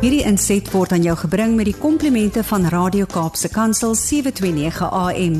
Hierdie inset word aan jou gebring met die komplimente van Radio Kaapse Kansel 729 AM.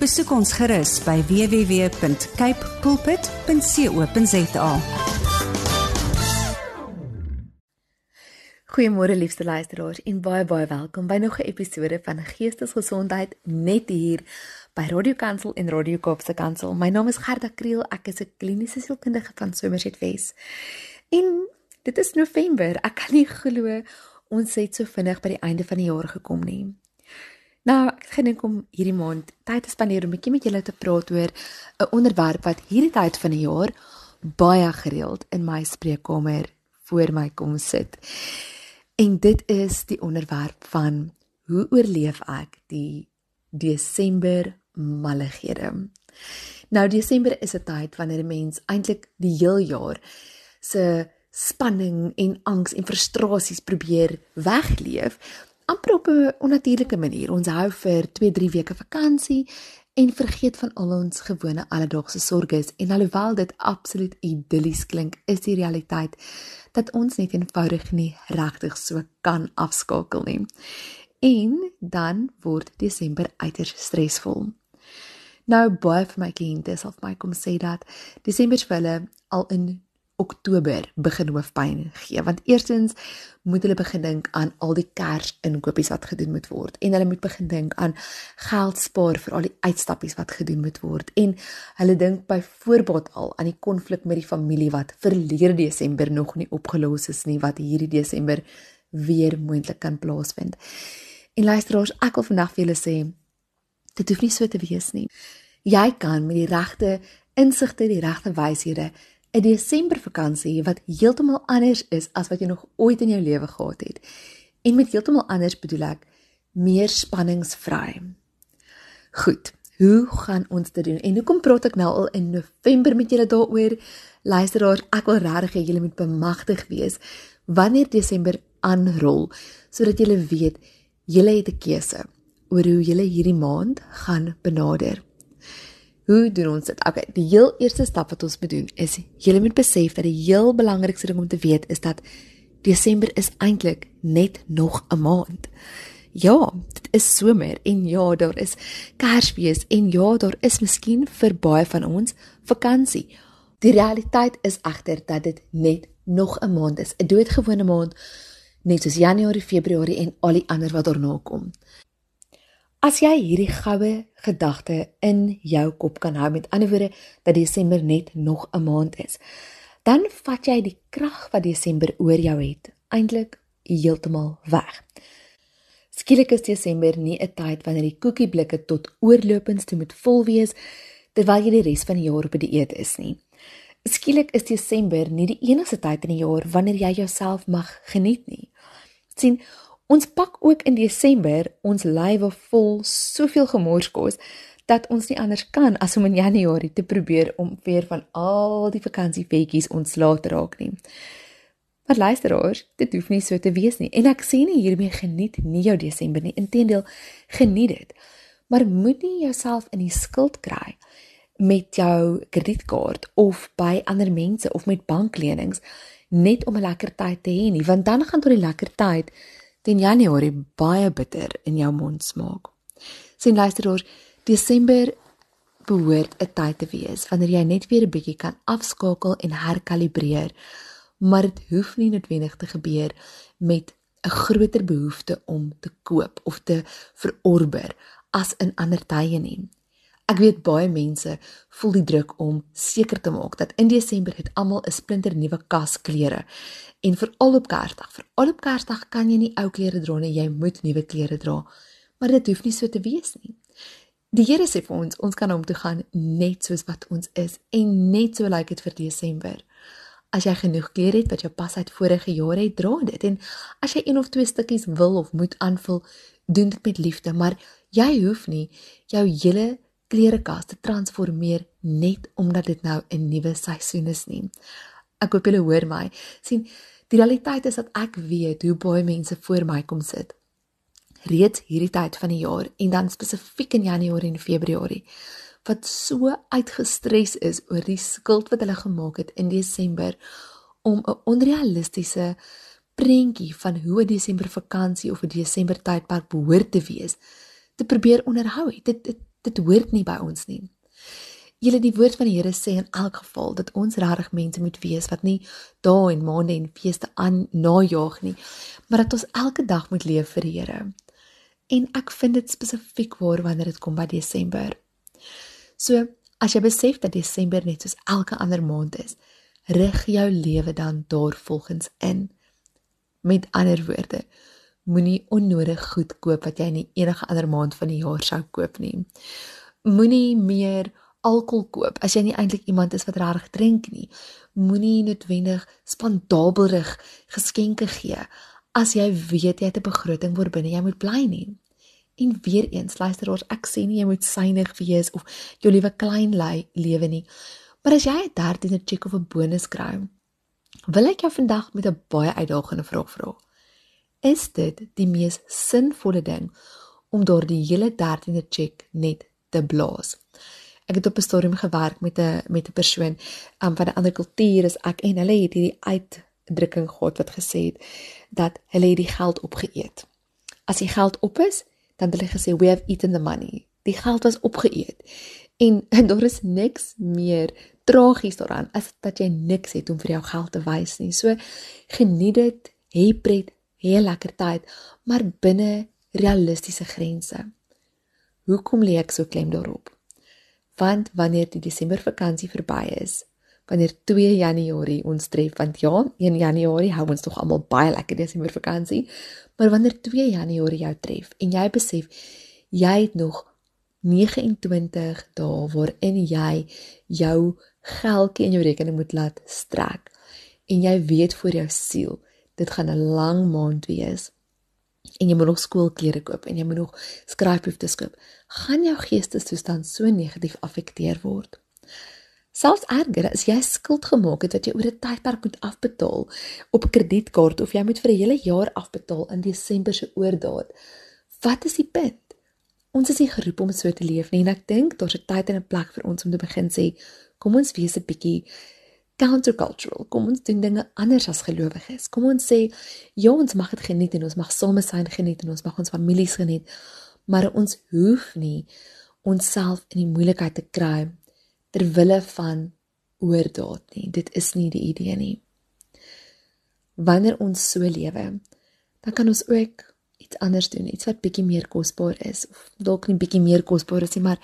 Besoek ons gerus by www.cape pulpit.co.za. Goeiemôre liefste luisteraars en baie baie welkom by nog 'n episode van Geestesgesondheid net hier by Radio Kansel en Radio Kaapse Kansel. My naam is Gerda Kriel, ek is 'n kliniese sielkundige van Somerset Wes. En dit is November. Ek kan nie glo ons het so vinnig by die einde van die jaar gekom nie. Nou, ek het gedink om hierdie maand tyd te spandeer om 'n bietjie met julle te praat oor 'n onderwerp wat hierdie tyd van die jaar baie gereeld in my spreekkamer voor my kom sit. En dit is die onderwerp van hoe oorleef ek die Desember mallighede. Nou Desember is 'n tyd wanneer 'n mens eintlik die heel jaar se spanning en angs en frustrasies probeer wegleef amper op 'n onnatuurlike manier. Ons hou vir 2-3 weke vakansie en vergeet van al ons gewone alledaagse sorges en alhoewel dit absoluut idillies klink, is die realiteit dat ons net eenvoudig nie regtig so kan afskakel nie. En dan word Desember uiters stresvol. Nou baie vir my kliënte sal vir my kom sê dat Desember vir hulle al in Oktober begin hoofpyn gee want eerstens moet hulle begin dink aan al die kersinkopies wat gedoen moet word en hulle moet begin dink aan geld spaar vir al die uitstappies wat gedoen moet word en hulle dink byvoorbeeld al aan die konflik met die familie wat verlede Desember nog nie opgelos is nie wat hierdie Desember weer moontlik kan plaasvind. En luisteraars, ek wil vandag vir julle sê dit hoef nie so te wees nie. Jy kan met die regte insigte, die regte wyshede 'n Desember vakansie wat heeltemal anders is as wat jy nog ooit in jou lewe gehad het. En met heeltemal anders bedoel ek meer spanningsvry. Goed, hoe gaan ons dit doen? En hoekom praat ek nou al in November met julle daaroor? Luisteraars, ek wil regtig hê julle moet bemagtig wees wanneer Desember aanrol sodat julle weet julle het 'n keuse oor hoe julle hierdie maand gaan benader. Hoe doen ons dit? Okay, die heel eerste stap wat ons moet doen is julle moet besef dat die heel belangrikste ding om te weet is dat Desember is eintlik net nog 'n maand. Ja, dit is somer en ja, daar is Kersfees en ja, daar is miskien vir baie van ons vakansie. Die realiteit is egter dat dit net nog 'n maand is, 'n doodgewone maand net soos Januarie, Februarie en al die ander wat daarna kom. As jy hierdie goue gedagte in jou kop kan hou met ander woorde dat Desember net nog 'n maand is, dan vat jy die krag wat Desember oor jou het eintlik heeltemal weg. Skielik is Desember nie 'n tyd wanneer die koekieblikke tot oorlopends toe moet vol wees terwyl jy die res van die jaar op die dieet is nie. Skielik is Desember nie die enigste tyd in die jaar wanneer jy jouself mag geniet nie sien ons pak ook in Desember ons lywe vol soveel gemorskos dat ons nie anders kan as om in Januarie te probeer om weer van al die vakansiefeetjies ontslae te raak nie. Maar luisteraars, dit hoef nie so te wees nie. En ek sê nie hiermee geniet nie jou Desember nie. Inteendeel, geniet dit. Maar moet nie jouself in die skuld kry met jou kredietkaart of by ander mense of met banklenings net om 'n lekker tyd te hê nie, want dan gaan tot die lekker tyd teen Januarie baie bitter in jou mond smaak. Sien luisteraars, Desember behoort 'n tyd te wees wanneer jy net weer 'n bietjie kan afskakel en herkalibreer. Maar dit hoef nie noodwendig te gebeur met 'n groter behoefte om te koop of te verorber as in ander tye nie. Ek weet baie mense voel die druk om seker te maak dat in Desember het almal 'n splinter nuwe kas klere. En veral op Kersdag, veral op Kersdag kan jy nie ou klere dra nie, jy moet nuwe klere dra. Maar dit hoef nie so te wees nie. Die Here sê vir ons, ons kan hom toe gaan net soos wat ons is en net so lyk like dit vir Desember. As jy genoeg klere het wat jou pas uit vorige jare het, dra dit. En as jy een of twee stukkies wil of moet aanvul, doen dit met liefde, maar jy hoef nie jou hele klerekas te transformeer net omdat dit nou 'n nuwe seisoen is nie. Ek hoop julle hoor my. sien, die realiteit is dat ek weet hoe baie mense voor my kom sit. Reeds hierdie tyd van die jaar en dan spesifiek in Januarie en Februarie wat so uitgestres is oor die skuld wat hulle gemaak het in Desember om 'n onrealistiese prentjie van hoe 'n Desember vakansie of 'n Desember tydperk behoort te wees te probeer onderhou. Dit dit dit hoort nie by ons nie. Julle die woord van die Here sê in elk geval dat ons regtig mense moet wees wat nie dae en maande en feeste aan najaag nie, maar dat ons elke dag moet leef vir die Here. En ek vind dit spesifiek waar wanneer dit kom by Desember. So, as jy besef dat Desember net soos elke ander maand is, rig jou lewe dan daarvolgens in. Met ander woorde, moenie onnodig goed koop wat jy nie enige ander maand van die jaar sou koop nie. Moenie meer alkohol koop as jy nie eintlik iemand is wat regtig drink nie. Moenie noodwendig spandabelrig geskenke gee as jy weet jy het 'n begroting waarbinne jy moet bly nie. En weer eens, luisteraars, ek sê nie jy moet synig wees of jou liewe klein lewe nie. Maar as jy 'n 13de check of 'n bonus kry, wil ek jou vandag met 'n baie uitdagende vraag vra. Is dit die mees sinvolle ding om daardie hele 13de check net te blaas? Ek het op 'n stadium gewerk met 'n met 'n persoon um, van 'n ander kultuur as ek en hulle het hierdie uitdrukking gehad wat gesê het dat hulle die geld opgeëet. As die geld op is, dan het hulle gesê we have eaten the money. Die geld was opgeëet. En, en daar is niks meer tragies daaraan as dat jy niks het om vir jou geld te wys nie. So geniet dit, hê pret, hê lekker tyd, maar binne realistiese grense. Hoekom lê ek so klem daarop? Want wanneer die Desember vakansie verby is, wanneer 2 Januarie ons tref, want ja, 1 Januarie hou ons tog almal baie lekker Desember vakansie, maar wanneer 2 Januarie jou tref en jy besef jy het nog 29 dae waarin jy jou geldjie in jou rekening moet laat strek en jy weet vir jou siel dit gaan 'n lang maand wees. En jy moet nog skoolklere koop en jy moet nog skryfboeke koop. Gaan jou geestesstoestand so negatief afekteer word? Selfs erger as jy skuld gemaak het wat jy oor 'n tydperk moet afbetaal op 'n kredietkaart of jy moet vir 'n hele jaar afbetaal in Desember se oordaat wat is die punt ons is nie geroep om so te leef nie en ek dink daar's 'n tyd en 'n plek vir ons om te begin sê Kom ons wees 'n bietjie countercultural. Kom ons doen dinge anders as gelowiges. Kom ons sê ja, ons mag dit geniet en ons mag same wees geniet en ons mag ons families geniet, maar ons hoef nie onsself in die moeilikheid te kry ter wille van oordaat nie. Dit is nie die idee nie. Wanneer ons so lewe, dan kan ons ook iets anders doen, iets wat bietjie meer kosbaar is of dalk nie bietjie meer kosbaar is nie, maar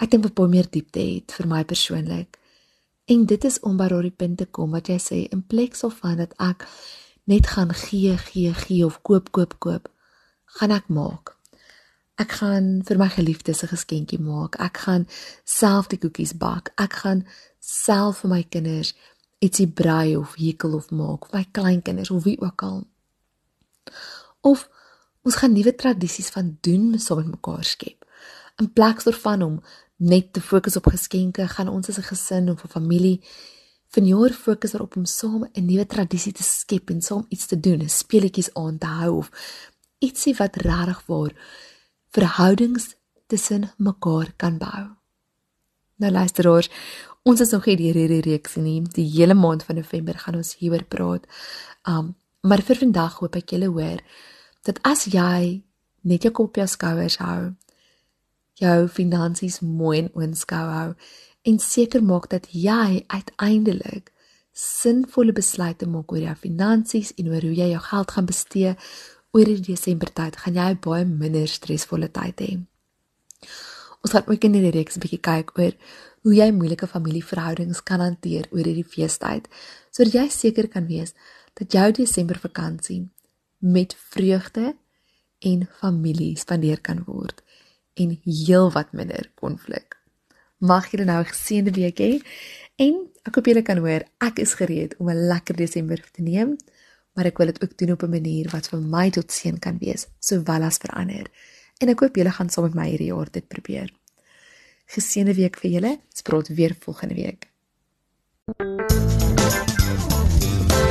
ek dink wat baie meer diepte het vir my persoonlik. En dit is om by daardie punt te kom wat jy sê in plek van dat ek net gaan gee gee gee of koop koop koop, gaan ek maak. Ek gaan vir my geliefdes 'n geskenkie maak. Ek gaan self die koekies bak. Ek gaan self vir my kinders ietsie brei of hekel of maak vir my kleinkinders of wie ook al. Of ons gaan nuwe tradisies van doen saam met mekaar skep. In plek daarvan om net te fokus op geskenke, gaan ons as 'n gesin of 'n familie vanjaar fokus daarop om saam 'n nuwe tradisie te skep en saam iets te doen, 'n speletjies aan te hou of ietsie wat regtig waar verhoudings tussen mekaar kan bou. Nou luisteraars, ons is nog nie deur hierdie reeks nie. Die hele maand van November gaan ons hieroor praat. Um, maar vir vandag hoop ek julle hoor dat as jy net jou kop op jou skouers hou, jou finansies mooi in oënskou hou en seker maak dat jy uiteindelik sinvolle besluite maak oor jou finansies en oor hoe jy jou geld gaan bestee oor die Desember tyd, gaan jy baie minder stresvolle tyd hê. Ons gaan ook in hierdie reeks 'n bietjie kyk oor hoe jy moeilike familieverhoudings kan hanteer oor hierdie feestyd sodat jy seker kan wees dat jou Desember vakansie met vreugde en familie spandeer kan word en heelwat minder konflik. Mag julle nou 'n geseënde week hê en ek hoop julle kan hoor ek is gereed om 'n lekker Desember te neem, maar ek wil dit ook doen op 'n manier wat vir my tot seën kan wees, sowel as vir ander. En ek hoop julle gaan saam met my hierdie jaar dit probeer. Geseënde week vir julle. Spreek weer volgende week.